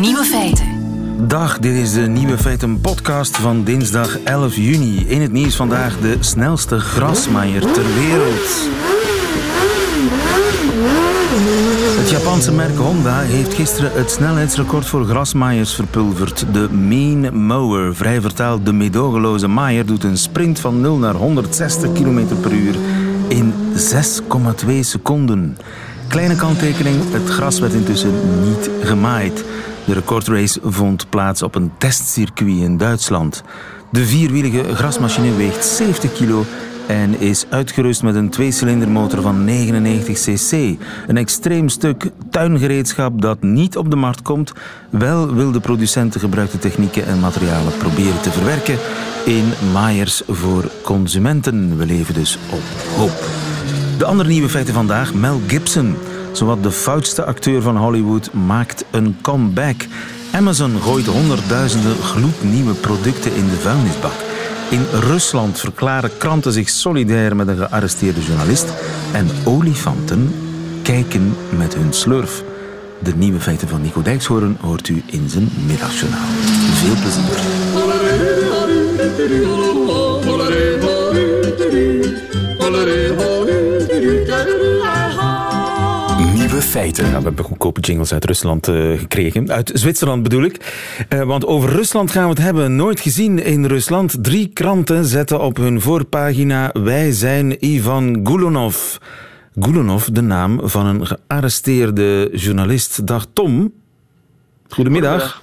Nieuwe feiten. Dag, dit is de Nieuwe Feiten podcast van dinsdag 11 juni. In het nieuws vandaag de snelste grasmaaier ter wereld. Het Japanse merk Honda heeft gisteren het snelheidsrecord voor grasmaaiers verpulverd. De Mean Mower, vrij vertaald de medogeloze maaier, doet een sprint van 0 naar 160 km per uur in 6,2 seconden. Kleine kanttekening, het gras werd intussen niet gemaaid. De recordrace vond plaats op een testcircuit in Duitsland. De vierwielige grasmachine weegt 70 kilo en is uitgerust met een tweecilindermotor van 99 cc. Een extreem stuk tuingereedschap dat niet op de markt komt. Wel wil de producent de gebruikte technieken en materialen proberen te verwerken in maaiers voor consumenten. We leven dus op hoop. De andere nieuwe feiten vandaag, Mel Gibson. Zowat de foutste acteur van Hollywood maakt een comeback. Amazon gooit honderdduizenden gloednieuwe producten in de vuilnisbak. In Rusland verklaren kranten zich solidair met een gearresteerde journalist. En olifanten kijken met hun slurf. De nieuwe feiten van Nico Dijkshoorn hoort u in zijn middagjournaal. Veel plezier. Nieuwe feiten. Nou, we hebben goedkope jingles uit Rusland uh, gekregen. Uit Zwitserland bedoel ik. Uh, want over Rusland gaan we het hebben. Nooit gezien in Rusland. Drie kranten zetten op hun voorpagina... Wij zijn Ivan Gulonov. Gulonov, de naam van een gearresteerde journalist. Dag Tom. Goedemiddag.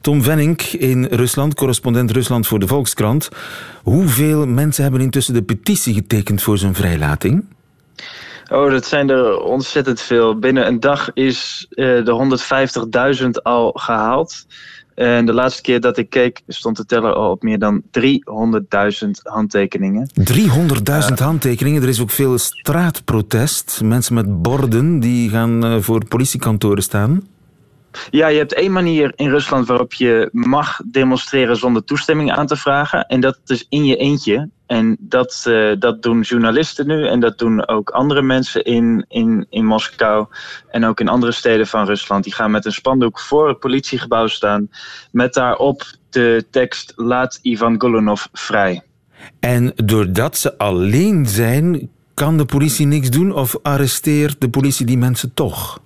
Tom Venning in Rusland, correspondent Rusland voor de Volkskrant. Hoeveel mensen hebben intussen de petitie getekend voor zijn vrijlating? Oh, dat zijn er ontzettend veel. Binnen een dag is uh, de 150.000 al gehaald. En de laatste keer dat ik keek, stond de teller al op meer dan 300.000 handtekeningen. 300.000 uh, handtekeningen. Er is ook veel straatprotest. Mensen met borden die gaan uh, voor politiekantoren staan. Ja, je hebt één manier in Rusland waarop je mag demonstreren zonder toestemming aan te vragen. En dat is in je eentje. En dat, uh, dat doen journalisten nu en dat doen ook andere mensen in, in, in Moskou en ook in andere steden van Rusland. Die gaan met een spandoek voor het politiegebouw staan met daarop de tekst Laat Ivan Golunov vrij. En doordat ze alleen zijn, kan de politie niks doen of arresteert de politie die mensen toch?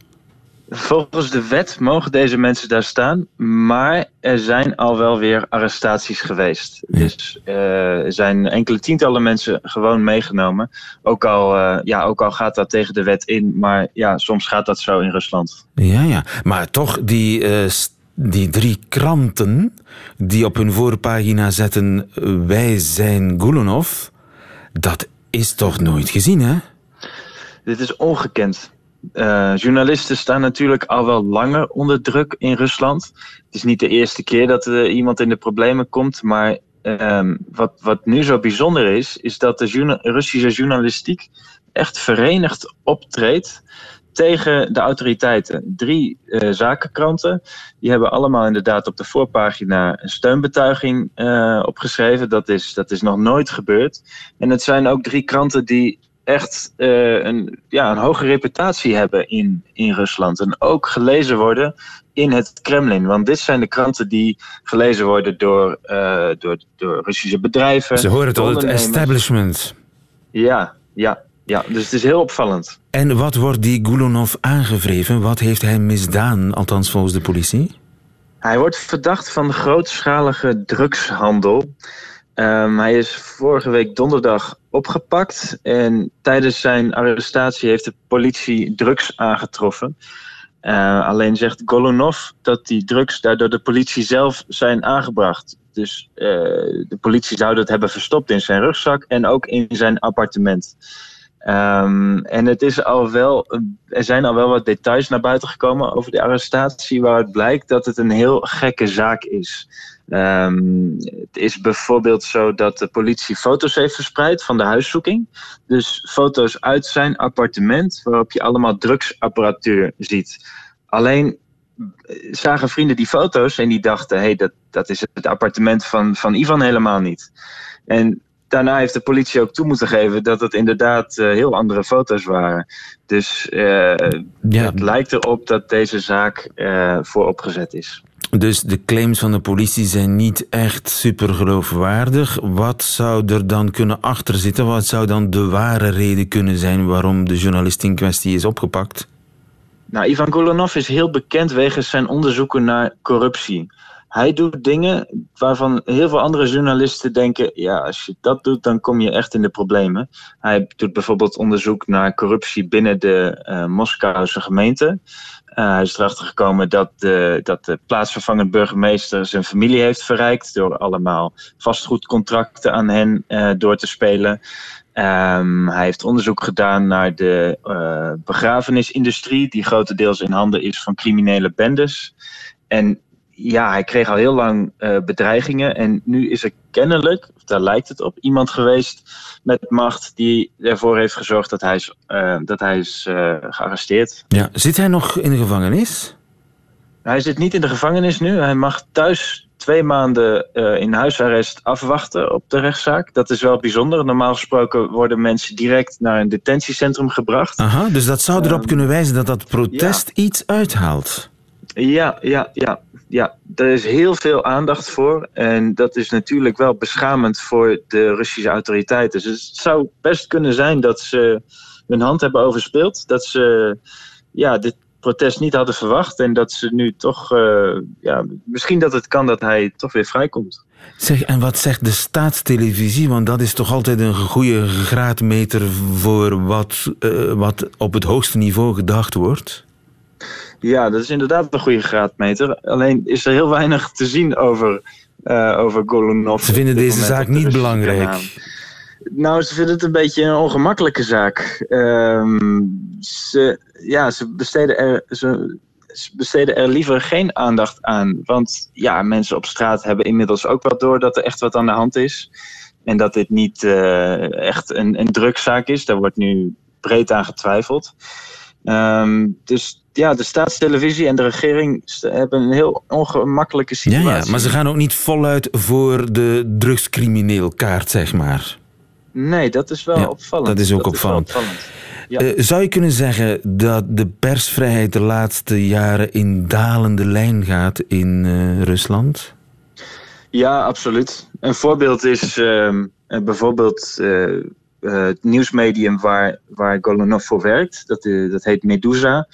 Volgens de wet mogen deze mensen daar staan, maar er zijn al wel weer arrestaties geweest. Dus uh, er zijn enkele tientallen mensen gewoon meegenomen. Ook al, uh, ja, ook al gaat dat tegen de wet in, maar ja, soms gaat dat zo in Rusland. Ja, ja. maar toch die, uh, die drie kranten die op hun voorpagina zetten wij zijn Gulonov, dat is toch nooit gezien, hè? Dit is ongekend. Uh, journalisten staan natuurlijk al wel langer onder druk in Rusland. Het is niet de eerste keer dat er iemand in de problemen komt, maar um, wat, wat nu zo bijzonder is, is dat de Russische journalistiek echt verenigd optreedt tegen de autoriteiten. Drie uh, zakenkranten, die hebben allemaal inderdaad op de voorpagina een steunbetuiging opgeschreven. Dat is, dat is nog nooit gebeurd. En het zijn ook drie kranten die echt uh, een, ja, een hoge reputatie hebben in, in Rusland. En ook gelezen worden in het Kremlin. Want dit zijn de kranten die gelezen worden door, uh, door, door Russische bedrijven. Ze horen tot het establishment. Ja, ja, ja, dus het is heel opvallend. En wat wordt die Gulonov aangevreven? Wat heeft hij misdaan, althans volgens de politie? Hij wordt verdacht van grootschalige drugshandel. Um, hij is vorige week donderdag opgepakt en tijdens zijn arrestatie heeft de politie drugs aangetroffen. Uh, alleen zegt Golunov dat die drugs daar door de politie zelf zijn aangebracht. Dus uh, de politie zou dat hebben verstopt in zijn rugzak en ook in zijn appartement. Um, en het is al wel, er zijn al wel wat details naar buiten gekomen over de arrestatie, waaruit blijkt dat het een heel gekke zaak is. Um, het is bijvoorbeeld zo dat de politie foto's heeft verspreid van de huiszoeking. Dus foto's uit zijn appartement, waarop je allemaal drugsapparatuur ziet. Alleen eh, zagen vrienden die foto's en die dachten: hé, hey, dat, dat is het appartement van, van Ivan helemaal niet. En daarna heeft de politie ook toe moeten geven dat het inderdaad heel andere foto's waren. Dus ja. het lijkt erop dat deze zaak vooropgezet is. Dus de claims van de politie zijn niet echt super geloofwaardig. Wat zou er dan kunnen achterzitten? Wat zou dan de ware reden kunnen zijn waarom de journalist in kwestie is opgepakt? Nou, Ivan Golunov is heel bekend wegens zijn onderzoeken naar corruptie. Hij doet dingen waarvan heel veel andere journalisten denken: ja, als je dat doet, dan kom je echt in de problemen. Hij doet bijvoorbeeld onderzoek naar corruptie binnen de uh, Moskouse gemeente. Uh, hij is erachter gekomen dat de, dat de plaatsvervangend burgemeester zijn familie heeft verrijkt door allemaal vastgoedcontracten aan hen uh, door te spelen. Um, hij heeft onderzoek gedaan naar de begrafenisindustrie, die grotendeels in handen is van criminele bendes. En ja, hij kreeg al heel lang uh, bedreigingen. En nu is er kennelijk, daar lijkt het op, iemand geweest met macht die ervoor heeft gezorgd dat hij is, uh, dat hij is uh, gearresteerd. Ja, zit hij nog in de gevangenis? Hij zit niet in de gevangenis nu. Hij mag thuis twee maanden uh, in huisarrest afwachten op de rechtszaak. Dat is wel bijzonder. Normaal gesproken worden mensen direct naar een detentiecentrum gebracht. Aha, dus dat zou erop um, kunnen wijzen dat dat protest ja. iets uithaalt. Ja, ja, ja, ja, er is heel veel aandacht voor. En dat is natuurlijk wel beschamend voor de Russische autoriteiten. Dus het zou best kunnen zijn dat ze hun hand hebben overspeeld. Dat ze ja, dit protest niet hadden verwacht. En dat ze nu toch, uh, ja, misschien dat het kan dat hij toch weer vrijkomt. Zeg, en wat zegt de staatstelevisie? Want dat is toch altijd een goede graadmeter voor wat, uh, wat op het hoogste niveau gedacht wordt? Ja, dat is inderdaad een goede graadmeter. Alleen is er heel weinig te zien over, uh, over Golunov. Ze vinden deze zaak niet belangrijk. Nou, ze vinden het een beetje een ongemakkelijke zaak. Um, ze, ja, ze besteden, er, ze, besteden er liever geen aandacht aan. Want ja, mensen op straat hebben inmiddels ook wel door dat er echt wat aan de hand is. En dat dit niet uh, echt een, een drugszaak is. Daar wordt nu breed aan getwijfeld. Um, dus ja, de staatstelevisie en de regering hebben een heel ongemakkelijke situatie. Ja, ja, maar ze gaan ook niet voluit voor de drugscrimineel kaart, zeg maar. Nee, dat is wel ja, opvallend. Dat is ook dat opvallend. Is opvallend. Ja. Uh, zou je kunnen zeggen dat de persvrijheid de laatste jaren in dalende lijn gaat in uh, Rusland? Ja, absoluut. Een voorbeeld is uh, bijvoorbeeld het nieuwsmedium waar, waar Golunov voor werkt. Dat, dat heet Medusa.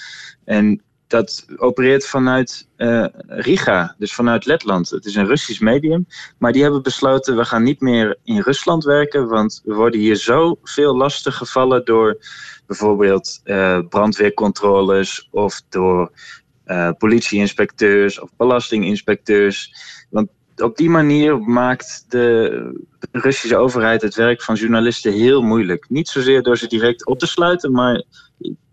En dat opereert vanuit uh, Riga, dus vanuit Letland. Het is een Russisch medium, maar die hebben besloten we gaan niet meer in Rusland werken, want we worden hier zo veel lastig gevallen door bijvoorbeeld uh, brandweercontroles of door uh, politieinspecteurs of belastinginspecteurs. Want op die manier maakt de Russische overheid het werk van journalisten heel moeilijk. Niet zozeer door ze direct op te sluiten, maar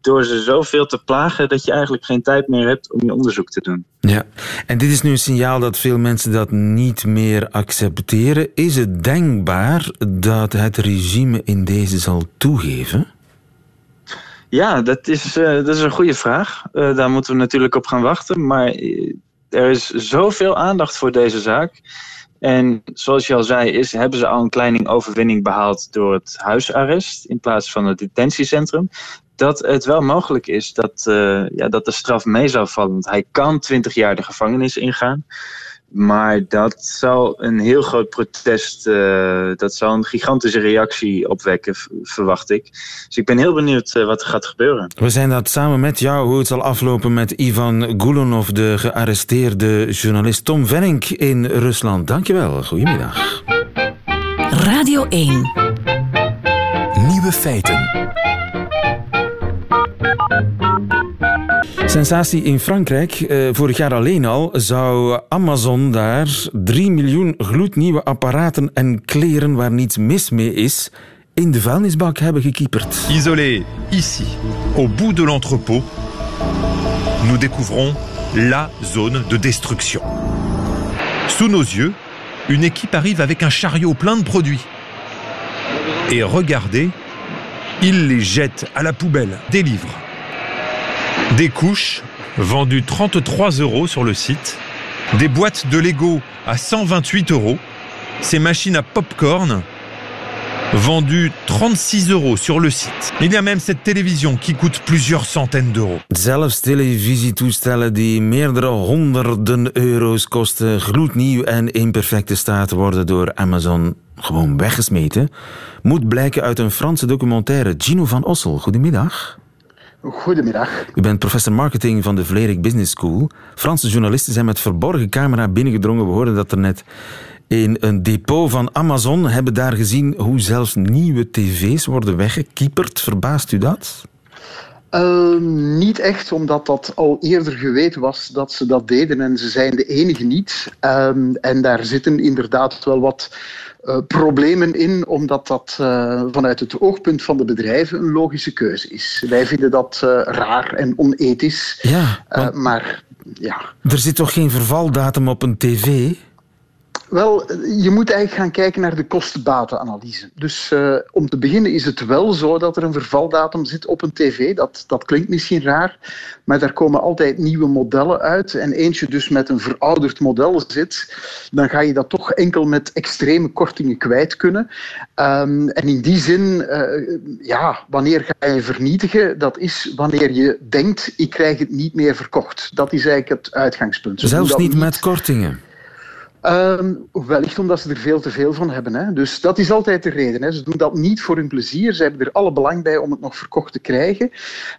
door ze zoveel te plagen dat je eigenlijk geen tijd meer hebt om je onderzoek te doen. Ja, en dit is nu een signaal dat veel mensen dat niet meer accepteren. Is het denkbaar dat het regime in deze zal toegeven? Ja, dat is, uh, dat is een goede vraag. Uh, daar moeten we natuurlijk op gaan wachten. Maar eh, er is zoveel aandacht voor deze zaak. En zoals je al zei, is, hebben ze al een kleine overwinning behaald door het huisarrest in plaats van het detentiecentrum dat het wel mogelijk is dat, uh, ja, dat de straf mee zou vallen. Want hij kan 20 jaar de gevangenis ingaan. Maar dat zal een heel groot protest, uh, dat zal een gigantische reactie opwekken, verwacht ik. Dus ik ben heel benieuwd uh, wat er gaat gebeuren. We zijn dat samen met jou, hoe het zal aflopen met Ivan Gulonov, de gearresteerde journalist Tom Venink in Rusland. Dankjewel, goedemiddag. Radio 1 Nieuwe feiten. Sensatie in Frankrijk. Uh, vorig jaar alleen al zou Amazon daar 3 miljoen gloednieuwe apparaten en kleren waar niets mis mee is in de vuilnisbak hebben gekieperd. Isolé ici, au bout de l'entrepôt, nous découvrons la zone de destruction. Sous nos yeux, une équipe arrive avec un chariot plein de produits. Et regardez, ils les jettent à la poubelle, des livres, des couches vendues 33 euros sur le site. Des boîtes de Lego à 128 euros. Ces machines à pop-corn vendu 36 euros sur le site. Il y a même cette télévision qui coûte plusieurs centaines d'euros. Zelfs televisietoestellen die meerdere honderden euro's kosten, gloednieuw en in perfecte staat worden door Amazon gewoon weggesmeten, moet blijken uit een Franse documentaire. Gino van Ossel, goedemiddag. Goedemiddag. U bent professor marketing van de Vlerik Business School. Franse journalisten zijn met verborgen camera binnengedrongen. We hoorden dat er net in een depot van Amazon. Hebben daar gezien hoe zelfs nieuwe tv's worden weggekieperd. Verbaast u dat? Uh, niet echt, omdat dat al eerder geweten was dat ze dat deden en ze zijn de enige niet. Uh, en daar zitten inderdaad wel wat uh, problemen in, omdat dat uh, vanuit het oogpunt van de bedrijven een logische keuze is. Wij vinden dat uh, raar en onethisch. Ja, maar ja. Er zit toch geen vervaldatum op een tv? Wel, je moet eigenlijk gaan kijken naar de kostenbatenanalyse. Dus uh, om te beginnen is het wel zo dat er een vervaldatum zit op een tv. Dat, dat klinkt misschien raar, maar daar komen altijd nieuwe modellen uit. En eentje dus met een verouderd model zit, dan ga je dat toch enkel met extreme kortingen kwijt kunnen. Um, en in die zin, uh, ja, wanneer ga je vernietigen? Dat is wanneer je denkt, ik krijg het niet meer verkocht. Dat is eigenlijk het uitgangspunt. Ze Zelfs niet, niet met kortingen? Um, wellicht omdat ze er veel te veel van hebben. Hè. Dus dat is altijd de reden. Hè. Ze doen dat niet voor hun plezier. Ze hebben er alle belang bij om het nog verkocht te krijgen.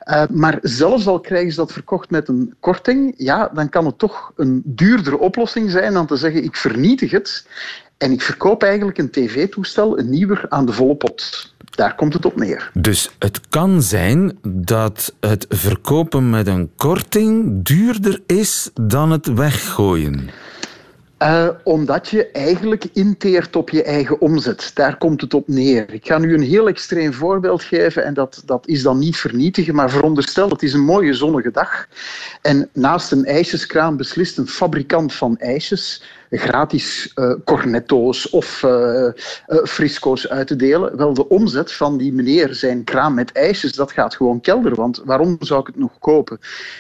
Uh, maar zelfs al krijgen ze dat verkocht met een korting, ja, dan kan het toch een duurdere oplossing zijn dan te zeggen: ik vernietig het en ik verkoop eigenlijk een tv-toestel, een nieuwer, aan de volle pot. Daar komt het op neer. Dus het kan zijn dat het verkopen met een korting duurder is dan het weggooien. Uh, omdat je eigenlijk inteert op je eigen omzet. Daar komt het op neer. Ik ga nu een heel extreem voorbeeld geven en dat, dat is dan niet vernietigen, maar veronderstel het is een mooie zonnige dag en naast een ijsjeskraam beslist een fabrikant van ijsjes gratis uh, cornetto's of uh, uh, frisco's uit te delen. Wel, de omzet van die meneer zijn kraam met ijsjes, dat gaat gewoon kelder. Want waarom zou ik het nog kopen?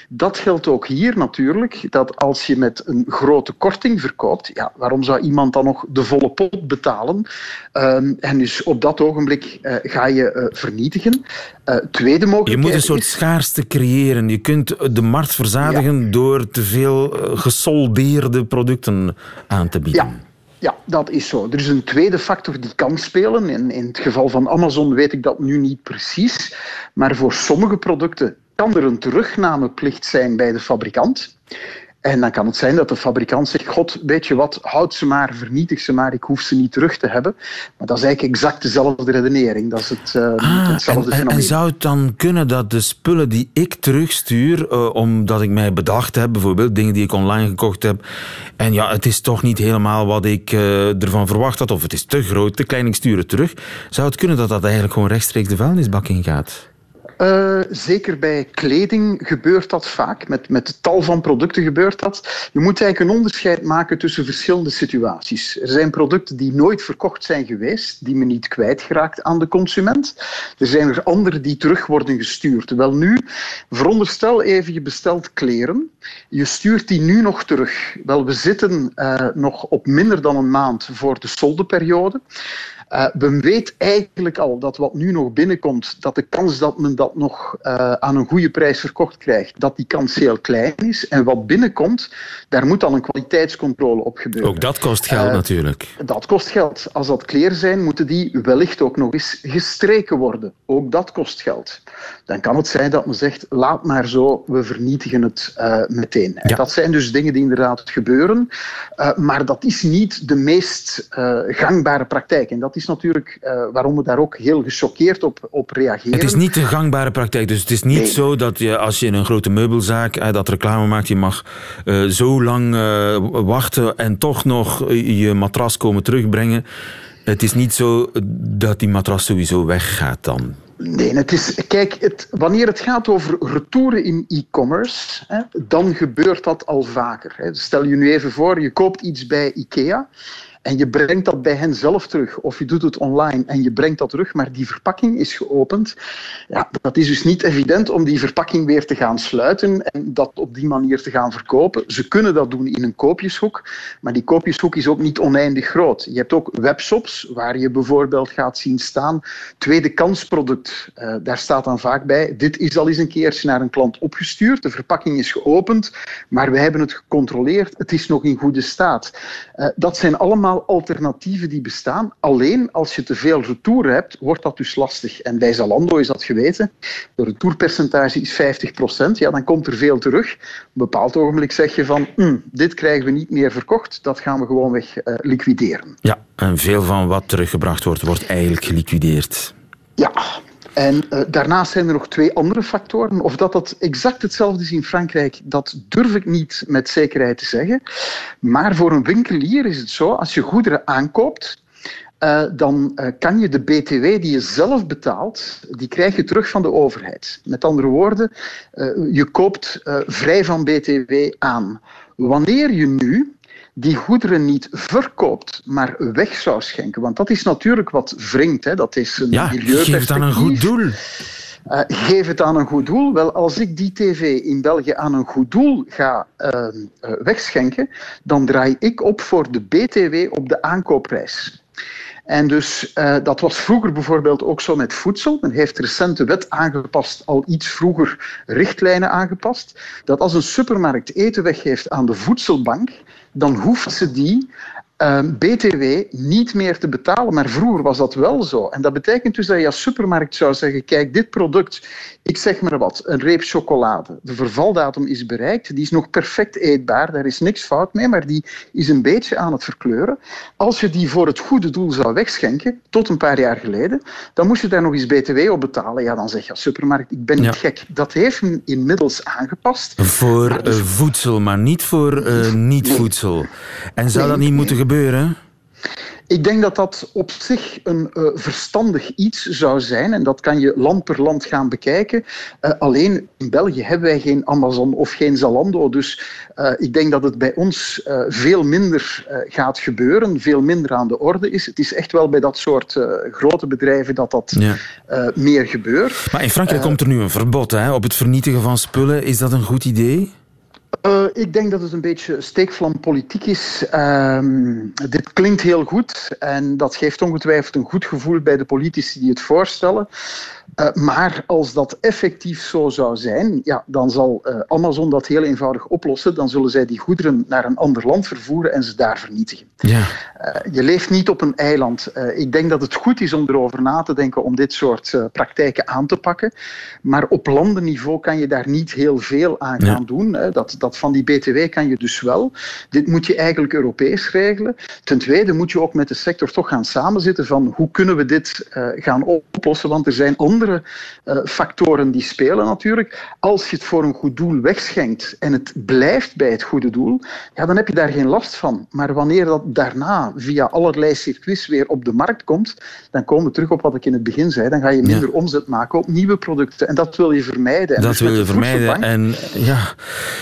Dat geldt ook hier natuurlijk, dat als je met een grote korting verkoopt, ja, waarom zou iemand dan nog de volle pot betalen? Ehm, en dus op dat ogenblik ga je vernietigen. Tweede mogelijkheid Je moet een soort is... schaarste creëren. Je kunt de markt verzadigen ja. door te veel gesoldeerde producten aan te bieden. Ja. Ja, dat is zo. Er is een tweede factor die kan spelen. In, in het geval van Amazon weet ik dat nu niet precies. Maar voor sommige producten kan er een terugnameplicht zijn bij de fabrikant. En dan kan het zijn dat de fabrikant zegt: God, weet je wat, houd ze maar, vernietig ze maar, ik hoef ze niet terug te hebben. Maar dat is eigenlijk exact dezelfde redenering. Dat is het, uh, ah, hetzelfde en, fenomeen. En zou het dan kunnen dat de spullen die ik terugstuur, uh, omdat ik mij bedacht heb, bijvoorbeeld dingen die ik online gekocht heb, en ja, het is toch niet helemaal wat ik uh, ervan verwacht had, of het is te groot, te klein, ik stuur het terug, zou het kunnen dat dat eigenlijk gewoon rechtstreeks de vuilnisbak ingaat? Uh, zeker bij kleding gebeurt dat vaak. Met, met tal van producten gebeurt dat. Je moet eigenlijk een onderscheid maken tussen verschillende situaties. Er zijn producten die nooit verkocht zijn geweest, die men niet kwijtgeraakt aan de consument. Er zijn er andere die terug worden gestuurd. Wel nu, veronderstel even, je bestelt kleren. Je stuurt die nu nog terug. Wel, we zitten uh, nog op minder dan een maand voor de soldeperiode. Uh, men weet eigenlijk al dat wat nu nog binnenkomt, dat de kans dat men dat nog uh, aan een goede prijs verkocht krijgt, dat die kans heel klein is. En wat binnenkomt, daar moet dan een kwaliteitscontrole op gebeuren. Ook dat kost geld uh, natuurlijk. Dat kost geld. Als dat kleren zijn, moeten die wellicht ook nog eens gestreken worden. Ook dat kost geld. Dan kan het zijn dat men zegt, laat maar zo, we vernietigen het meteen. Ja. En dat zijn dus dingen die inderdaad gebeuren. maar dat is niet de meest gangbare praktijk. En dat is natuurlijk uh, waarom we daar ook heel gechoqueerd op, op reageren. Het is niet de gangbare praktijk. Dus het is niet nee. zo dat je als je in een grote meubelzaak uh, dat reclame maakt, je mag uh, zo lang wachten en toch nog je matras komen terugbrengen. Het is niet zo dat die matras sowieso weggaat dan. Nee, het is, kijk, het, wanneer het gaat over retouren in e-commerce, dan gebeurt dat al vaker. Hè. Stel je nu even voor, je koopt iets bij IKEA en je brengt dat bij hen zelf terug, of je doet het online en je brengt dat terug, maar die verpakking is geopend, ja, dat is dus niet evident om die verpakking weer te gaan sluiten en dat op die manier te gaan verkopen. Ze kunnen dat doen in een koopjeshoek, maar die koopjeshoek is ook niet oneindig groot. Je hebt ook webshops waar je bijvoorbeeld gaat zien staan tweede kansproduct. Uh, daar staat dan vaak bij, dit is al eens een keertje naar een klant opgestuurd, de verpakking is geopend, maar we hebben het gecontroleerd, het is nog in goede staat. Uh, dat zijn allemaal alternatieven die bestaan. Alleen als je te veel retour hebt, wordt dat dus lastig. En bij Zalando is dat geweten. De retourpercentage is 50%. Ja, dan komt er veel terug. Op een bepaald ogenblik zeg je van, hm, dit krijgen we niet meer verkocht, dat gaan we gewoonweg uh, liquideren. Ja, en veel van wat teruggebracht wordt, wordt eigenlijk geliquideerd. Ja, en uh, daarnaast zijn er nog twee andere factoren. Of dat dat exact hetzelfde is in Frankrijk, dat durf ik niet met zekerheid te zeggen. Maar voor een winkelier is het zo, als je goederen aankoopt, uh, dan uh, kan je de BTW die je zelf betaalt, die krijg je terug van de overheid. Met andere woorden, je koopt vrij van BTW aan. Wanneer je nu die goederen niet verkoopt, maar weg zou schenken. Want dat is natuurlijk wat wringt. Hè. Dat is een ja, geef het aan een goed doel. Uh, geef het aan een goed doel. Wel, als ik die tv in België aan een goed doel ga uh, uh, wegschenken, dan draai ik op voor de BTW op de aankoopprijs. En dus uh, dat was vroeger bijvoorbeeld ook zo met voedsel. Men heeft recent de wet aangepast, al iets vroeger richtlijnen aangepast, dat als een supermarkt eten weggeeft aan de voedselbank, dan hoeft ze die ehm, BTW niet meer te betalen. Maar vroeger was dat wel zo. En dat betekent dus dat je als supermarkt zou zeggen: kijk, dit product, ik zeg maar wat, een reep chocolade. De vervaldatum is bereikt, die is nog perfect eetbaar, daar is niks fout mee, maar die is een beetje aan het verkleuren. Als je die voor het goede doel zou wegschenken, tot een paar jaar geleden, dan moest je daar nog eens BTW op betalen. Ja, dan zeg je als supermarkt: ik ben niet gek. Dat heeft men inmiddels aangepast. Voor dus... voedsel, maar niet voor uh, niet-voedsel. En zou nee, dat niet nee. moeten gebeuren? Ik denk dat dat op zich een uh, verstandig iets zou zijn. En dat kan je land per land gaan bekijken. Uh, alleen in België hebben wij geen Amazon of geen Zalando. Dus uh, ik denk dat het bij ons veel minder gaat gebeuren. Veel minder aan de orde is. Het is echt wel bij dat soort grote bedrijven dat dat ja. meer gebeurt. Maar in Frankrijk komt er nu een verbod hè, op het vernietigen van spullen. Is dat een goed idee? Uh, ik denk dat het een beetje steekvlampolitiek is. Uh, dit klinkt heel goed en dat geeft ongetwijfeld een goed gevoel bij de politici die het voorstellen. Uh, maar als dat effectief zo zou zijn, ja, dan zal uh, Amazon dat heel eenvoudig oplossen. Dan zullen zij die goederen naar een ander land vervoeren en ze daar vernietigen. Ja. Uh, je leeft niet op een eiland. ik denk dat het goed is om erover na te denken om dit soort praktijken aan te pakken. Maar op landenniveau kan je daar niet heel veel aan gaan ja. doen. Dat, dat van die BTW kan je dus wel. Dit moet je eigenlijk Europees regelen. Ten tweede moet je ook met de sector toch gaan samenzitten van hoe kunnen we dit gaan oplossen, want er zijn andere andere uh, factoren die spelen natuurlijk. Als je het voor een goed doel wegschenkt en het blijft bij het goede doel, ja, dan heb je daar geen last van. Maar wanneer dat daarna via allerlei circuits weer op de markt komt, dan komen we terug op wat ik in het begin zei. Dan ga je minder ja. omzet maken op nieuwe producten. En dat wil je vermijden. En dat dus wil je vermijden. En ja,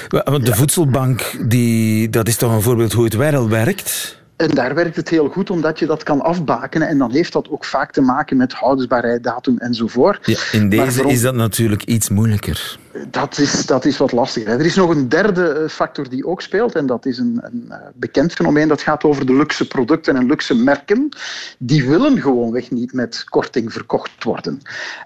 want de ja. voedselbank, die, dat is toch een voorbeeld hoe het wel werkt? En daar werkt het heel goed omdat je dat kan afbakenen. En dan heeft dat ook vaak te maken met houdbaarheidsdatum enzovoort. Ja, in deze is dat natuurlijk iets moeilijker. Dat is, dat is wat lastiger. Er is nog een derde eh, factor die ook speelt. En dat is een, een uh, bekend fenomeen. Dat gaat over de luxe producten en luxe merken. Die willen gewoonweg niet met korting verkocht worden.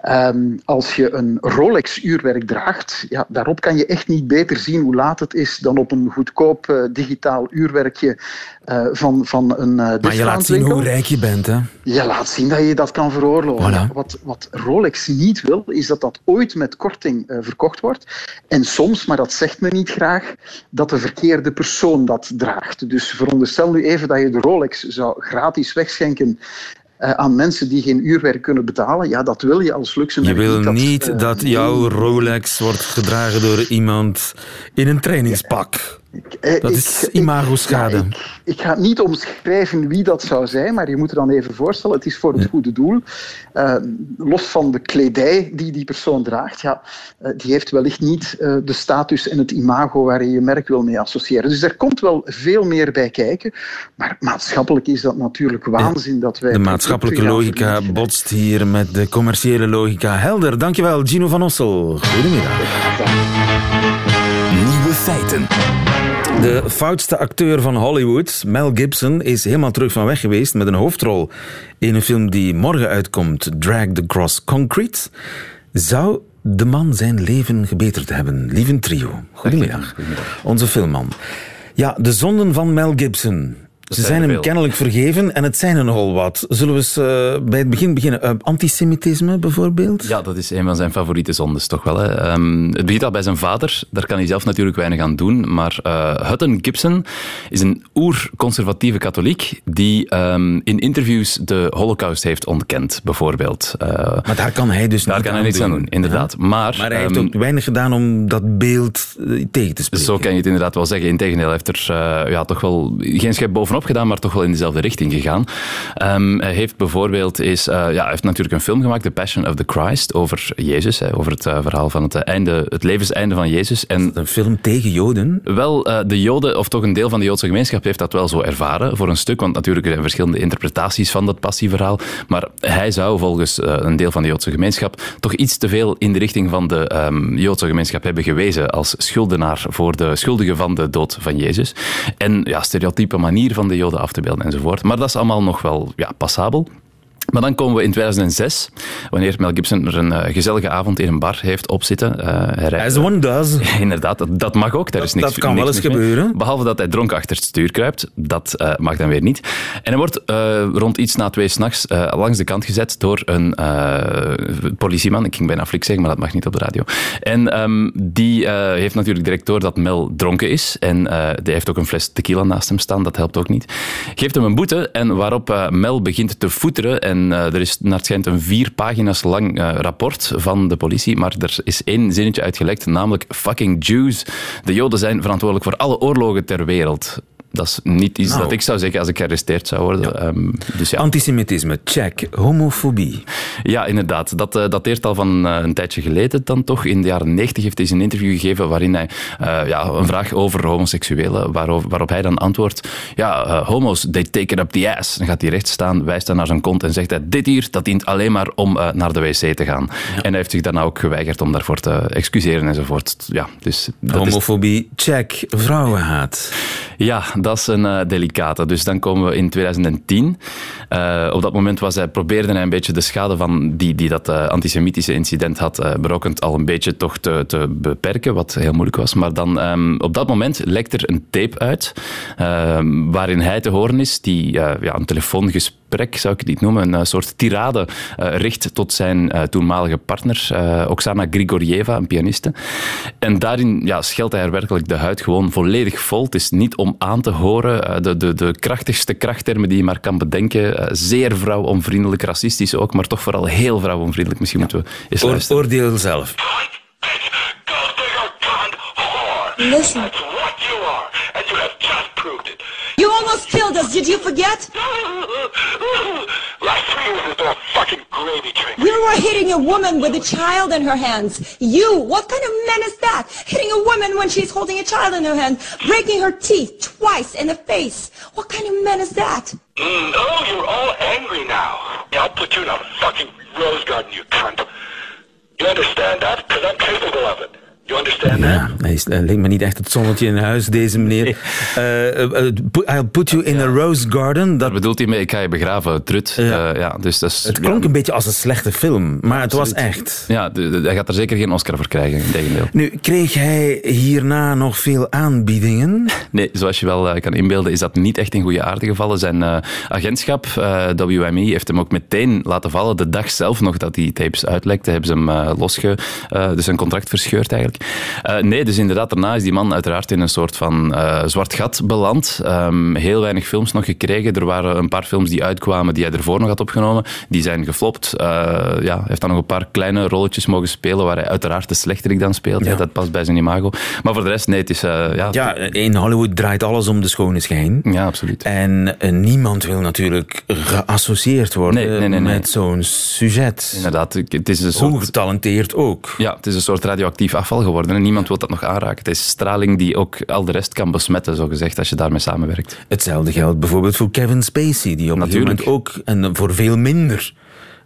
Um, als je een Rolex-uurwerk draagt, ja, daarop kan je echt niet beter zien hoe laat het is dan op een goedkoop uh, digitaal uurwerkje uh, van, van een uh, Maar je laat zien hoe rijk je bent, hè? Je laat zien dat je dat kan veroorloven. Voilà. Wat, wat Rolex niet wil, is dat dat ooit met korting uh, wordt. En soms, maar dat zegt men niet graag, dat de verkeerde persoon dat draagt. Dus veronderstel nu even dat je de Rolex zou gratis wegschenken uh, aan mensen die geen uurwerk kunnen betalen. Ja, dat wil je als luxe Je wil dat, niet dat jouw Rolex wordt gedragen door iemand in een trainingspak. Ik, dat is imago-schade. Ik, ik, ga niet omschrijven wie dat zou zijn, maar je moet er dan even voorstellen, het is voor het goede doel. Uh, los van de kledij die die persoon draagt, ja, uh, die heeft wellicht niet uh, de status en het imago waar je je merk wil mee associëren. Dus er komt wel veel meer bij kijken, maar maatschappelijk is dat natuurlijk waanzin ja, dat wij... De maatschappelijke logica botst hier met de commerciële logica. Helder, dankjewel Gino van Ossel. Goedemiddag. Nieuwe feiten. De foutste acteur van Hollywood, Mel Gibson, is helemaal terug van weg geweest met een hoofdrol in een film die morgen uitkomt, Dragged Across Concrete. Zou de man zijn leven gebeterd hebben? Lieve trio, goedemiddag. goedemiddag. Onze filmman. Ja, de zonden van Mel Gibson. Ze zijn hem kennelijk vergeven en het zijn er nogal wat. Zullen we eens uh, bij het begin beginnen? Uh, antisemitisme bijvoorbeeld? Ja, dat is een van zijn favoriete zondes toch wel. Hè? Um, het begint al bij zijn vader. Daar kan hij zelf natuurlijk weinig aan doen. Maar uh, Hutton Gibson is een oer-conservatieve katholiek die um, in interviews de holocaust heeft ontkend, bijvoorbeeld. maar daar kan hij dus daar kan hij niks aan doen, inderdaad. Ja. Maar, maar hij heeft um, ook weinig gedaan om dat beeld tegen te spreken. Zo kan je het inderdaad wel zeggen. Integendeel, hij heeft er ja, toch wel geen schep bovenop gedaan, maar toch wel in dezelfde richting gegaan. Um, hij heeft bijvoorbeeld is, uh, ja, hij heeft natuurlijk een film gemaakt, The Passion of the Christ, over Jezus, hè, over het uh, verhaal van het, einde, het levenseinde van Jezus. En een film tegen Joden? Wel, de Joden, of toch een deel van de Joodse gemeenschap, heeft dat wel zo ervaren, voor een stuk, want natuurlijk er zijn verschillende interpretaties van dat passieverhaal, maar hij zou volgens een deel van de Joodse gemeenschap toch iets te veel in de richting van de um, Joodse gemeenschap hebben gewezen als schuldenaar voor de schuldigen van de dood van Jezus. En ja, stereotype manier van de Joden af te beelden enzovoort. Maar dat is allemaal nog wel ja, passabel. Maar dan komen we in 2006, wanneer Mel Gibson er een uh, gezellige avond in een bar heeft opzitten. Uh, As one does. inderdaad, dat, dat, mag ook. Daar dat, is niks, dat kan niks wel eens gebeuren. Mee. Behalve dat hij dronken achter het stuur kruipt. Dat uh, mag dan weer niet. En hij wordt rond iets na twee s'nachts langs de kant gezet door een politieman. Ik ging bijna flik zeggen, maar dat mag niet op de radio. En um, die heeft natuurlijk direct door dat Mel dronken is. En die heeft ook een fles tequila naast hem staan. Dat helpt ook niet. Geeft hem een boete en waarop Mel begint te voeteren en en uh, er is naar het schijnt een vier pagina's lang uh, rapport van de politie, maar er is één zinnetje uitgelekt, namelijk fucking Jews. De Joden zijn verantwoordelijk voor alle oorlogen ter wereld. Dat is niet iets nou. dat ik zou zeggen als ik gearresteerd zou worden. Ja. Um, dus ja. Antisemitisme, check. Homofobie. Ja, inderdaad. Dat uh, dateert al van uh, een tijdje geleden dan toch. In de jaren negentig heeft hij een interview gegeven waarin hij uh, ja, een vraag over homoseksuelen, waarop, waarop hij dan antwoordt, ja, homo's, they take it up the ass. Dan gaat hij recht staan, wijst dan naar zijn kont en zegt hij, dit hier, dat dient alleen maar om naar de wc te gaan. Ja. En hij heeft zich daarna ook geweigerd om daarvoor te excuseren enzovoort. Ja, dus Homofobie, is... check. Vrouwenhaat. Ja, dat is een uh, delicate. Dus dan komen we in 2010. Uh, op dat moment was hij, probeerde hij een beetje de schade van die, die dat uh, antisemitische incident had berokkend al een beetje toch te, te beperken, wat heel moeilijk was. Maar dan um, op dat moment lekt er een tape uit ehm, waarin hij te horen is, die ja, een telefoongesprek zou ik het niet noemen, een soort tirade richt tot zijn toenmalige partner, Oksana Grigorieva, een pianiste. En daarin ja, scheldt hij er werkelijk de huid gewoon volledig vol. Het is niet om aan te horen. De, de, de krachtigste krachttermen die je maar kan bedenken. Zeer vrouwonvriendelijk, racistisch ook, maar toch vooral heel vrouwonvriendelijk. Misschien moeten we eens Oor, luisteren. Oordeel zelf. Listen. You almost killed us. Did you forget? Last three years has been a fucking gravy train. You were hitting a woman with a child in her hands. You. What kind of man is that? Hitting a woman when she's holding a child in her hand, breaking her teeth twice in the face. What kind of man is that? Mm, oh, you're all angry now. Yeah, I'll put you in a fucking rose garden, you cunt. You understand that? Because I'm capable of it. You understand ja, hij, is, hij lijkt me niet echt het zonnetje in huis, deze meneer. Nee. Uh, uh, I'll put you in ja. a rose garden. Dat bedoelt hij mee, ik ga je begraven, trut. Ja. Uh, ja, dus dat is, het klonk een beetje als een slechte film, maar het was echt. Ja, de, de, hij gaat er zeker geen Oscar voor krijgen, in tegendeel. Nu, kreeg hij hierna nog veel aanbiedingen? Nee, zoals je wel kan inbeelden, is dat niet echt in goede aarde gevallen. Zijn agentschap, WME, heeft hem ook meteen laten vallen. De dag zelf nog dat die tapes uitlekte, hebben ze hem losge... dus zijn contract verscheurd eigenlijk. Uh, nee, dus inderdaad, daarna is die man uiteraard in een soort van uh, zwart gat beland. Um, heel weinig films nog gekregen. Er waren een paar films die uitkwamen die hij ervoor nog had opgenomen. Die zijn geflopt. Uh, ja, hij heeft dan nog een paar kleine rolletjes mogen spelen waar hij uiteraard de slechterik dan speelt. Ja. Dat past bij zijn imago. Maar voor de rest, nee, het is... ja, ja, in Hollywood draait alles om de schone schijn. Ja, absoluut. En niemand wil natuurlijk geassocieerd worden nee, nee, nee, met zo'n sujet. Inderdaad, het is een soort... Hoe getalenteerd ook. Ja, het is een soort radioactief afval geworden en niemand wil dat nog aanraken. Het is straling die ook al de rest kan besmetten, zo gezegd, als je daarmee samenwerkt. Hetzelfde geldt bijvoorbeeld voor Kevin Spacey, die op moment ook, en voor veel minder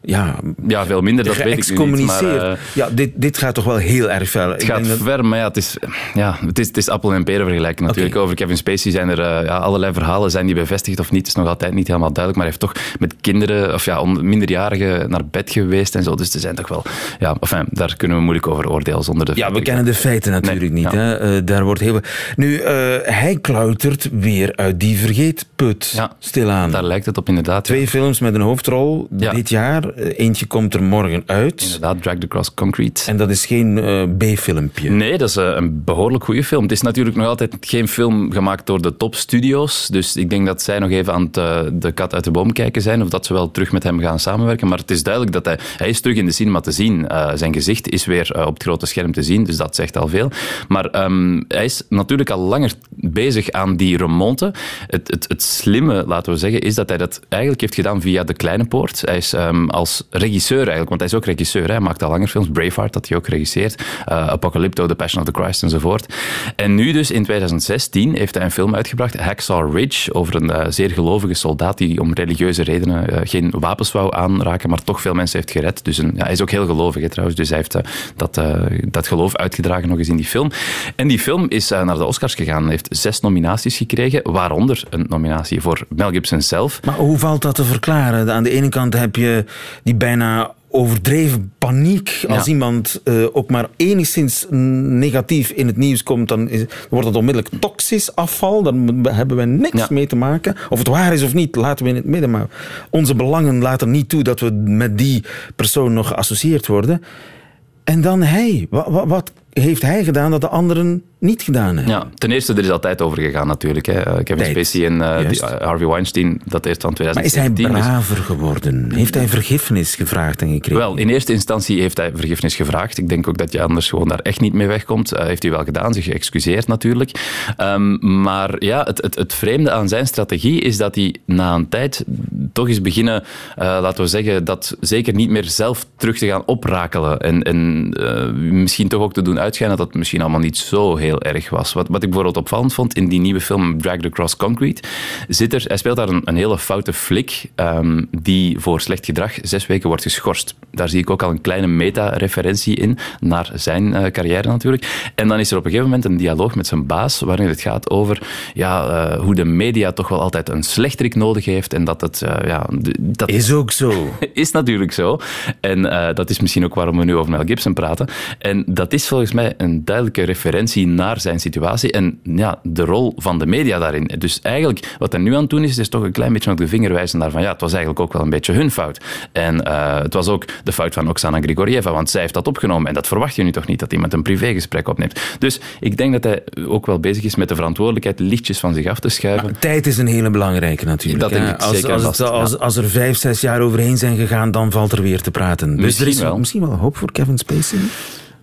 ja, ja, veel minder, dat weet ik niet. Maar, uh, ja, dit, dit gaat toch wel heel erg ver. Het gaat ver, maar ja, het is, ja, het is, het is appel en peren vergelijken natuurlijk. Over Kevin Spacey zijn er uh, ja, allerlei verhalen, zijn die bevestigd of niet, is nog altijd niet helemaal duidelijk, maar hij heeft toch met kinderen, of ja, minderjarigen naar bed geweest en zo, dus er zijn toch wel, ja, enfin, daar kunnen we moeilijk over oordelen zonder de Ja, we kennen de feiten natuurlijk niet, hè. Uh, daar wordt heel... Nu, hij klautert weer uit die vergeetput, ja, stilaan. daar lijkt het op inderdaad. Twee films met een hoofdrol dit jaar eh, eentje komt er morgen uit. Inderdaad, Dragged Across Concrete. En dat is geen uh, B-filmpje. Nee, dat is uh, een behoorlijk goede film. Het is natuurlijk nog altijd geen film gemaakt door de topstudio's. Dus ik denk dat zij nog even aan het, de kat uit de boom kijken zijn. Of dat ze wel terug met hem gaan samenwerken. Maar het is duidelijk dat hij, hij is terug in de cinema te zien. zijn gezicht is weer op het grote scherm te zien. Dus dat zegt al veel. Maar um, hij is natuurlijk al langer bezig aan die remonte. Het, het, het slimme, laten we zeggen, is dat hij dat eigenlijk heeft gedaan via de kleine poort. Hij is um, als regisseur eigenlijk, want hij is ook regisseur. Hij maakt al langer films. Braveheart dat hij ook regisseert. Uh, Apocalypto, The Passion of the Christ enzovoort. En nu dus in 2016 heeft hij een film uitgebracht, Hacksaw Ridge, over een uh, zeer gelovige soldaat die om religieuze redenen uh, geen wapens wou aanraken, maar toch veel mensen heeft gered. Dus een, ja, hij is ook heel gelovig trouwens, dus hij heeft dat, dat geloof uitgedragen nog eens in die film. En die film is naar de Oscars gegaan, heeft zes nominaties gekregen, waaronder een nominatie voor Mel Gibson zelf. Maar hoe valt dat te verklaren? Aan de ene kant heb je die bijna overdreven paniek. Als iemand uh, ook maar enigszins negatief in het nieuws komt, dan, is, wordt het onmiddellijk toxisch afval. Dan hebben we niks mee te maken. Of het waar is of niet, laten we in het midden. Maar onze belangen laten niet toe dat we met die persoon nog geassocieerd worden. En dan hij. Wat, wat heeft hij gedaan dat de anderen niet gedaan hebben. Ja, ten eerste, er is altijd over gegaan natuurlijk. Hè. Eh, Kevin Spacey en uh, die, uh, Harvey Weinstein, dat eerst van 2017. Maar is hij braver geworden? Heeft hij vergiffenis gevraagd en gekregen? Wel, in eerste instantie heeft hij vergiffenis gevraagd. Ik denk ook dat je anders gewoon daar echt niet mee wegkomt. Uh, heeft hij wel gedaan, zich geëxcuseerd natuurlijk. Um, maar ja, het, het, het vreemde aan zijn strategie is dat hij na een tijd toch is beginnen, laten we zeggen, dat zeker niet meer zelf terug te gaan oprakelen. En, en misschien toch ook te doen uitschijnen dat het misschien allemaal niet zo heel erg was. Wat, wat ik bijvoorbeeld opvallend vond in die nieuwe film Dragged Across Concrete, zit er, hij speelt daar een, een hele foute flik um, die voor slecht gedrag zes weken wordt geschorst. Daar zie ik ook al een kleine meta-referentie in naar zijn uh, carrière natuurlijk. En dan is er op een gegeven moment een dialoog met zijn baas waarin het gaat over ja, uh, hoe de media toch wel altijd een slechterik nodig heeft en dat het... Uh, ja, dat is ook zo. is natuurlijk zo. En dat is misschien ook waarom we nu over Mel Gibson praten. En dat is volgens mij een duidelijke referentie naar zijn situatie en ja, de rol van de media daarin. Dus eigenlijk, wat hij nu aan het doen is, is toch een klein beetje op de vinger wijzen naar van ja, het was eigenlijk ook wel een beetje hun fout. En uh, het was ook de fout van Oksana Grigorieva, want zij heeft dat opgenomen en dat verwacht je nu toch niet, dat iemand een privégesprek opneemt. Dus ik denk dat hij ook wel bezig is met de verantwoordelijkheid lichtjes van zich af te schuiven. Tijd is een hele belangrijke natuurlijk. Dat denk ik als, zeker als, als, als, er vijf, zes jaar overheen zijn gegaan, dan valt er weer te praten. Dus misschien er is wel. misschien wel hoop voor Kevin Spacey?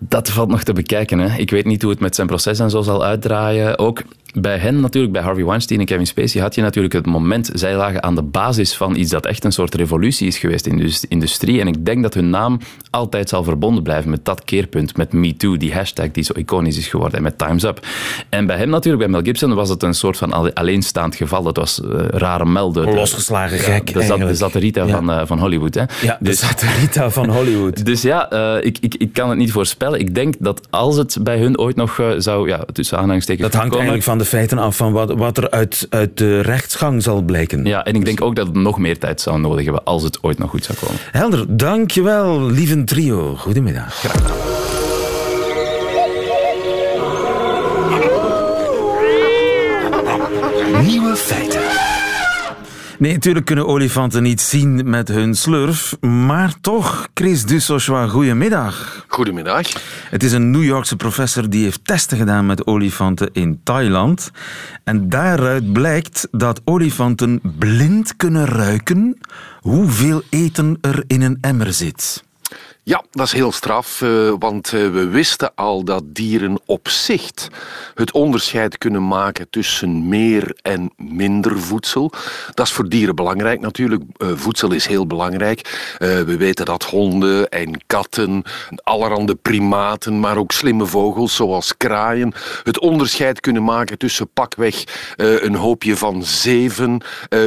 Dat valt nog te bekijken. Hè. Ik weet niet hoe het met zijn proces en zo zal uitdraaien. Ook bij hen natuurlijk, bij Harvey Weinstein en Kevin Spacey, had je natuurlijk het moment, zij lagen aan de basis van iets dat echt een soort revolutie is geweest in de industrie. En ik denk dat hun naam altijd zal verbonden blijven met dat keerpunt, met MeToo, die hashtag die zo iconisch is geworden, en met Time's Up. En bij hem natuurlijk, bij Mel Gibson, was het een soort van alleenstaand geval. Dat was uh, rare melden. Losgeslagen gek, de, de satirita ja. van, uh, van Hollywood. Hè. Ja, dus, de satirita van Hollywood. dus ja, uh, ik, ik, ik kan het niet voorspellen. Ik denk dat als het bij hun ooit nog zou, ja, tussen aanhalingstekens Dat hangt komen, eigenlijk van de feiten af van wat, wat er uit, uit de rechtsgang zal blijken. Ja, en ik denk ook dat het nog meer tijd zou nodig hebben als het ooit nog goed zou komen. Helder, dankjewel, lieve trio. Goedemiddag. Graag gedaan. Nee, natuurlijk kunnen olifanten niet zien met hun slurf, maar toch, Chris Dussochois, goedemiddag. Goedemiddag. Het is een New Yorkse professor die heeft testen gedaan met olifanten in Thailand. En daaruit blijkt dat olifanten blind kunnen ruiken hoeveel eten er in een emmer zit. Ja, dat is heel straf, eh, want eh, we wisten al dat dieren op zicht het onderscheid kunnen maken tussen meer en minder voedsel. Dat is voor dieren belangrijk natuurlijk. Eh, voedsel is heel belangrijk. we weten dat honden en katten, allerhande primaten, maar ook slimme vogels zoals kraaien, het onderscheid kunnen maken tussen pakweg een hoopje van zeven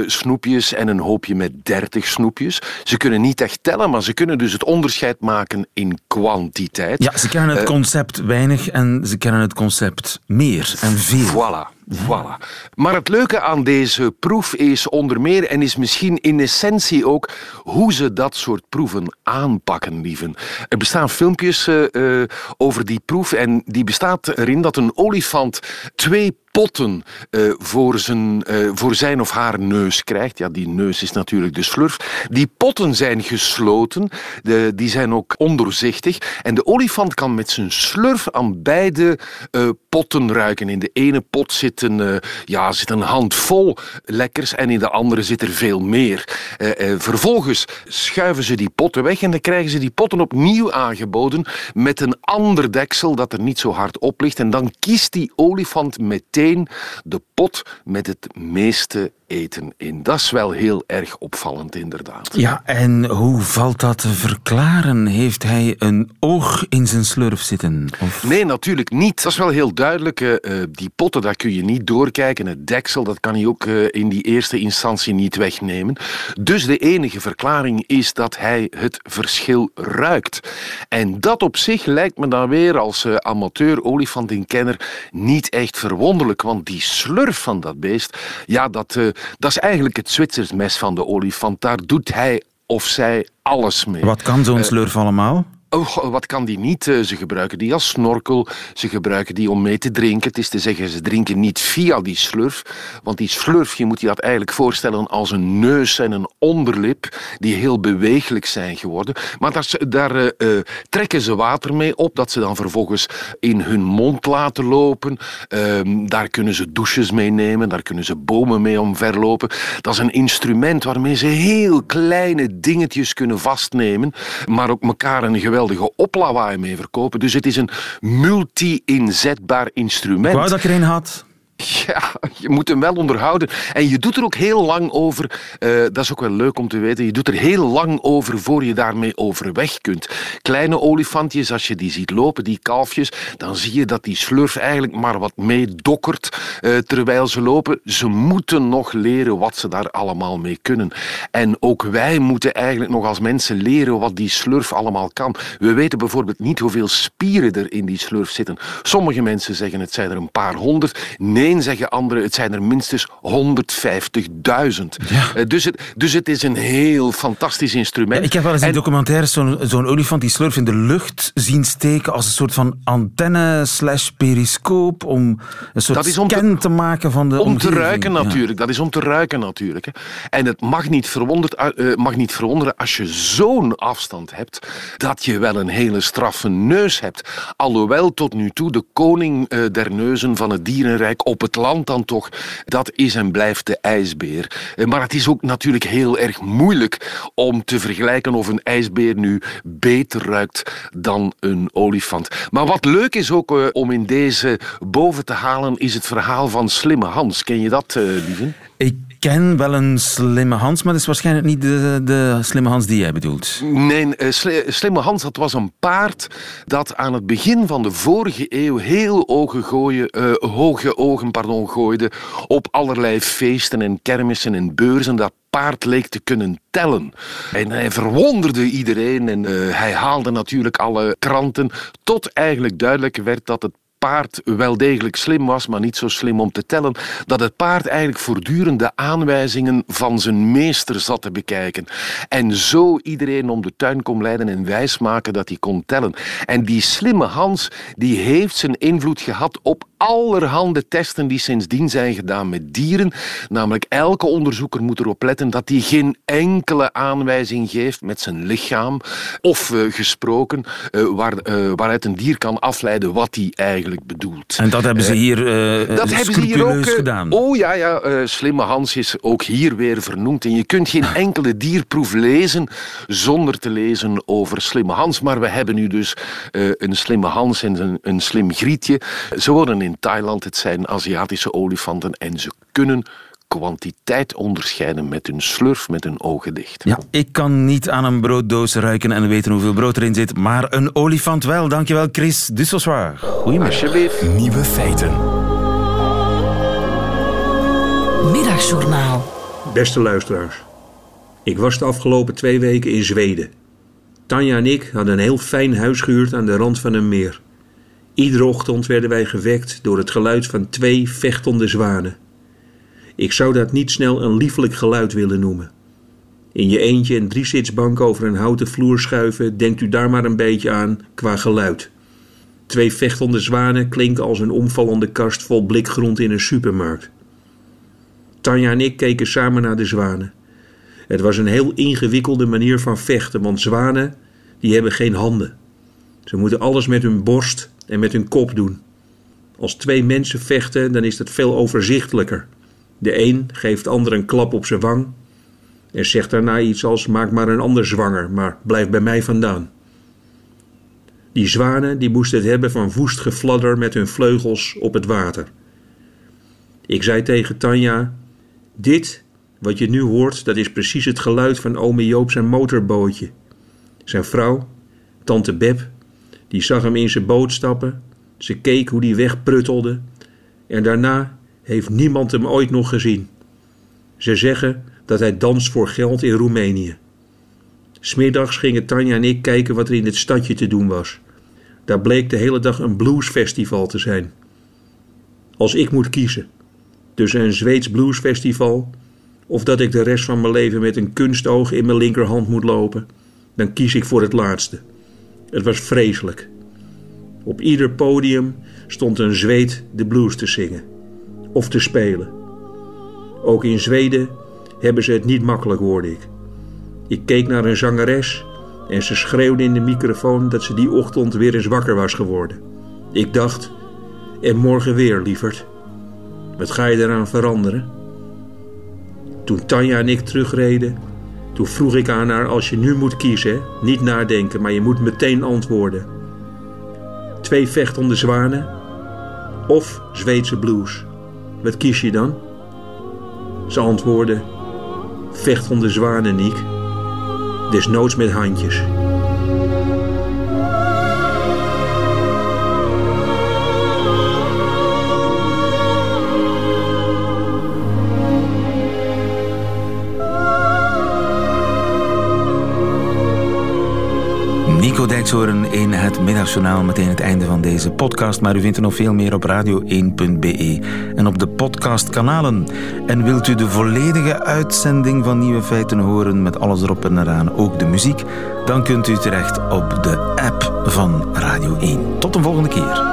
snoepjes en een hoopje met dertig snoepjes. Ze kunnen niet echt tellen, maar ze kunnen dus het onderscheid maken in kwantiteit. Ja, ze kennen het Eh, concept weinig en ze kennen het concept meer en veel. Voilà. Voilà. Maar het leuke aan deze proef is onder meer, en is misschien in essentie ook, hoe ze dat soort proeven aanpakken, lieven. Er bestaan filmpjes eh, eh, over die proef en die bestaat erin dat een olifant twee potten eh, voor, zijn, voor zijn of haar neus krijgt. Ja, die neus is natuurlijk de slurf. Die potten zijn gesloten, de, die zijn ook ondoorzichtig. En de olifant kan met zijn slurf aan beide eh, potten ruiken. In de ene pot zit een, eh, ja, zit een handvol lekkers en in de andere zit er veel meer. Eh, eh, vervolgens schuiven ze die potten weg en dan krijgen ze die potten opnieuw aangeboden met een ander deksel dat er niet zo hard op ligt. En dan kiest die olifant meteen de pot met het meeste eten in. Dat is wel heel erg opvallend, inderdaad. Ja, en hoe valt dat te verklaren? Heeft hij een oog in zijn slurf zitten? Of... Nee, natuurlijk niet. Dat is wel heel duidelijk. eh, eh, die potten, daar kun je niet doorkijken. Het deksel, dat kan hij ook eh, in die eerste instantie niet wegnemen. Dus de enige verklaring is dat hij het verschil ruikt. En dat op zich lijkt me dan weer als eh, amateur olifantenkenner niet echt verwonderlijk. Want die slurf van dat beest, ja, dat, dat is eigenlijk het Zwitsers mes van de olifant. Daar doet hij of zij alles mee. Wat kan zo'n slurf allemaal? Oh, wat kan die niet? Eh, Ze gebruiken die als snorkel, ze gebruiken die om mee te drinken. Het is te zeggen, ze drinken niet via die slurf. Want die slurf, je moet je dat eigenlijk voorstellen als een neus en een onderlip die heel bewegelijk zijn geworden. Maar daar, daar eh, eh, trekken ze water mee op, dat ze dan vervolgens in hun mond laten lopen. Ehm, daar kunnen ze douches mee nemen, daar kunnen ze bomen mee omverlopen. Dat is een instrument waarmee ze heel kleine dingetjes kunnen vastnemen, maar ook elkaar een geweldige oplawaai mee verkopen. Dus het is een multi-inzetbaar instrument. Ik wou dat ik er een had. Ja, je moet hem wel onderhouden. En je doet er ook heel lang over. eh, dat is ook wel leuk om te weten. Je doet er heel lang over voor je daarmee overweg kunt. Kleine olifantjes, als je die ziet lopen, die kalfjes, dan zie je dat die slurf eigenlijk maar wat meedokkert eh, terwijl ze lopen. Ze moeten nog leren wat ze daar allemaal mee kunnen. En ook wij moeten eigenlijk nog als mensen leren wat die slurf allemaal kan. We weten bijvoorbeeld niet hoeveel spieren er in die slurf zitten. Sommige mensen zeggen het zijn er een paar honderd. Nee, zeggen anderen het zijn er minstens 150.000. Eh, Dus, het, dus het is een heel fantastisch instrument. Ik heb wel eens in En- documentaires zo'n zo'n olifant die slurf in de lucht zien steken als een soort van antenne slash periscoop om een soort Dat is om te- scan te, maken van de Om te ruiken Ja. natuurlijk. Dat is om te ruiken natuurlijk. hè. En het mag niet, verwonderd, eh, mag niet verwonderen als je zo'n afstand hebt dat je wel een hele straffe neus hebt. Alhoewel tot nu toe de koning eh, der neuzen van het dierenrijk op het land dan toch, dat is en blijft de ijsbeer. Eh, Maar het is ook natuurlijk heel erg moeilijk om te vergelijken of een ijsbeer nu beter ruikt dan een olifant. Maar wat leuk is ook eh, om in deze boven te halen, is het verhaal van Slimme Hans. Ken je dat, lieven? Ik ken wel een slimme Hans, maar dat is waarschijnlijk niet de, de slimme Hans die jij bedoelt. Nee, eh, Sli- Slimme Hans, dat was een paard dat aan het begin van de vorige eeuw heel ogen eh, hoge ogen pardon, gooide op allerlei feesten en kermissen en beurzen. Dat paard leek te kunnen tellen. En hij verwonderde iedereen en eh, hij haalde natuurlijk alle kranten, tot eigenlijk duidelijk werd dat het paard wel degelijk slim was, maar niet zo slim om te tellen, dat het paard eigenlijk voortdurend de aanwijzingen van zijn meester zat te bekijken. En zo iedereen om de tuin kon leiden en wijsmaken dat hij kon tellen. En die slimme Hans, die heeft zijn invloed gehad op allerhande testen die sindsdien zijn gedaan met dieren. Namelijk, elke onderzoeker moet erop letten dat hij geen enkele aanwijzing geeft met zijn lichaam of uh, gesproken uh, waar, uh, waaruit een dier kan afleiden wat hij eigenlijk bedoelt. En dat hebben ze hier dat hebben ze hier ook, gedaan? Oh ja, ja slimme Hans is ook hier weer vernoemd. En je kunt geen enkele dierproef lezen zonder te lezen over slimme Hans. Maar we hebben nu dus een slimme Hans en een, een slim grietje. Ze worden in Thailand, het zijn Aziatische olifanten en ze kunnen kwantiteit onderscheiden met hun slurf, met hun ogen dicht. Ja, ik kan niet aan een brooddoos ruiken en weten hoeveel brood erin zit, maar een olifant wel. Dankjewel, Chris Dusselswaar. Goedemiddag. Alsjeblieft. Nieuwe feiten. Middagjournaal. Beste luisteraars. Ik was de afgelopen twee weken in Zweden. Tanja en ik hadden een heel fijn huis gehuurd aan de rand van een meer. Iedere ochtend werden wij gewekt door het geluid van twee vechtende zwanen. Ik zou dat niet snel een liefelijk geluid willen noemen. In je eentje een driezitsbank over een houten vloer schuiven, denkt u daar maar een beetje aan qua geluid. Twee vechtende zwanen klinken als een omvallende kast vol blikgrond in een supermarkt. Tanja en ik keken samen naar de zwanen. Het was een heel ingewikkelde manier van vechten, want zwanen die hebben geen handen. Ze moeten alles met hun borst en met hun kop doen. Als twee mensen vechten, dan is dat veel overzichtelijker. De een geeft de ander een klap op zijn wang en zegt daarna iets als: Maak maar een ander zwanger, maar blijf bij mij vandaan. Die zwanen die moesten het hebben van woest gefladder met hun vleugels op het water. Ik zei tegen Tanja: Dit, wat je nu hoort, dat is precies het geluid van ome Joop zijn motorbootje. Zijn vrouw, tante Beb, die zag hem in zijn boot stappen. Ze keek hoe die wegpruttelde. En daarna heeft niemand hem ooit nog gezien. Ze zeggen dat hij danst voor geld in Roemenië. Smiddags gingen Tanja en ik kijken wat er in het stadje te doen was. Daar bleek de hele dag een bluesfestival te zijn. Als ik moet kiezen tussen een Zweeds bluesfestival of dat ik de rest van mijn leven met een kunstoog in mijn linkerhand moet lopen, dan kies ik voor het laatste. Het was vreselijk. Op ieder podium stond een Zweed de blues te zingen of te spelen. Ook in Zweden hebben ze het niet makkelijk, hoorde ik. Ik keek naar een zangeres en ze schreeuwde in de microfoon dat ze die ochtend weer eens wakker was geworden. Ik dacht, en morgen weer, lieverd. Wat ga je eraan veranderen? Toen Tanja en ik terugreden, toen vroeg ik aan haar: Als je nu moet kiezen, niet nadenken, maar je moet meteen antwoorden. Twee vechtende zwanen of Zweedse blues. Wat kies je dan? Ze antwoordde: Vechtende zwanen, Niek. Desnoods met handjes. Dijkshoorn in het Middagjournaal. Meteen het einde van deze podcast. Maar u vindt er nog veel meer op radio1.be en op de podcastkanalen. En wilt u de volledige uitzending van Nieuwe Feiten horen met alles erop en eraan, ook de muziek? Dan kunt u terecht op de app van Radio 1. Tot een volgende keer.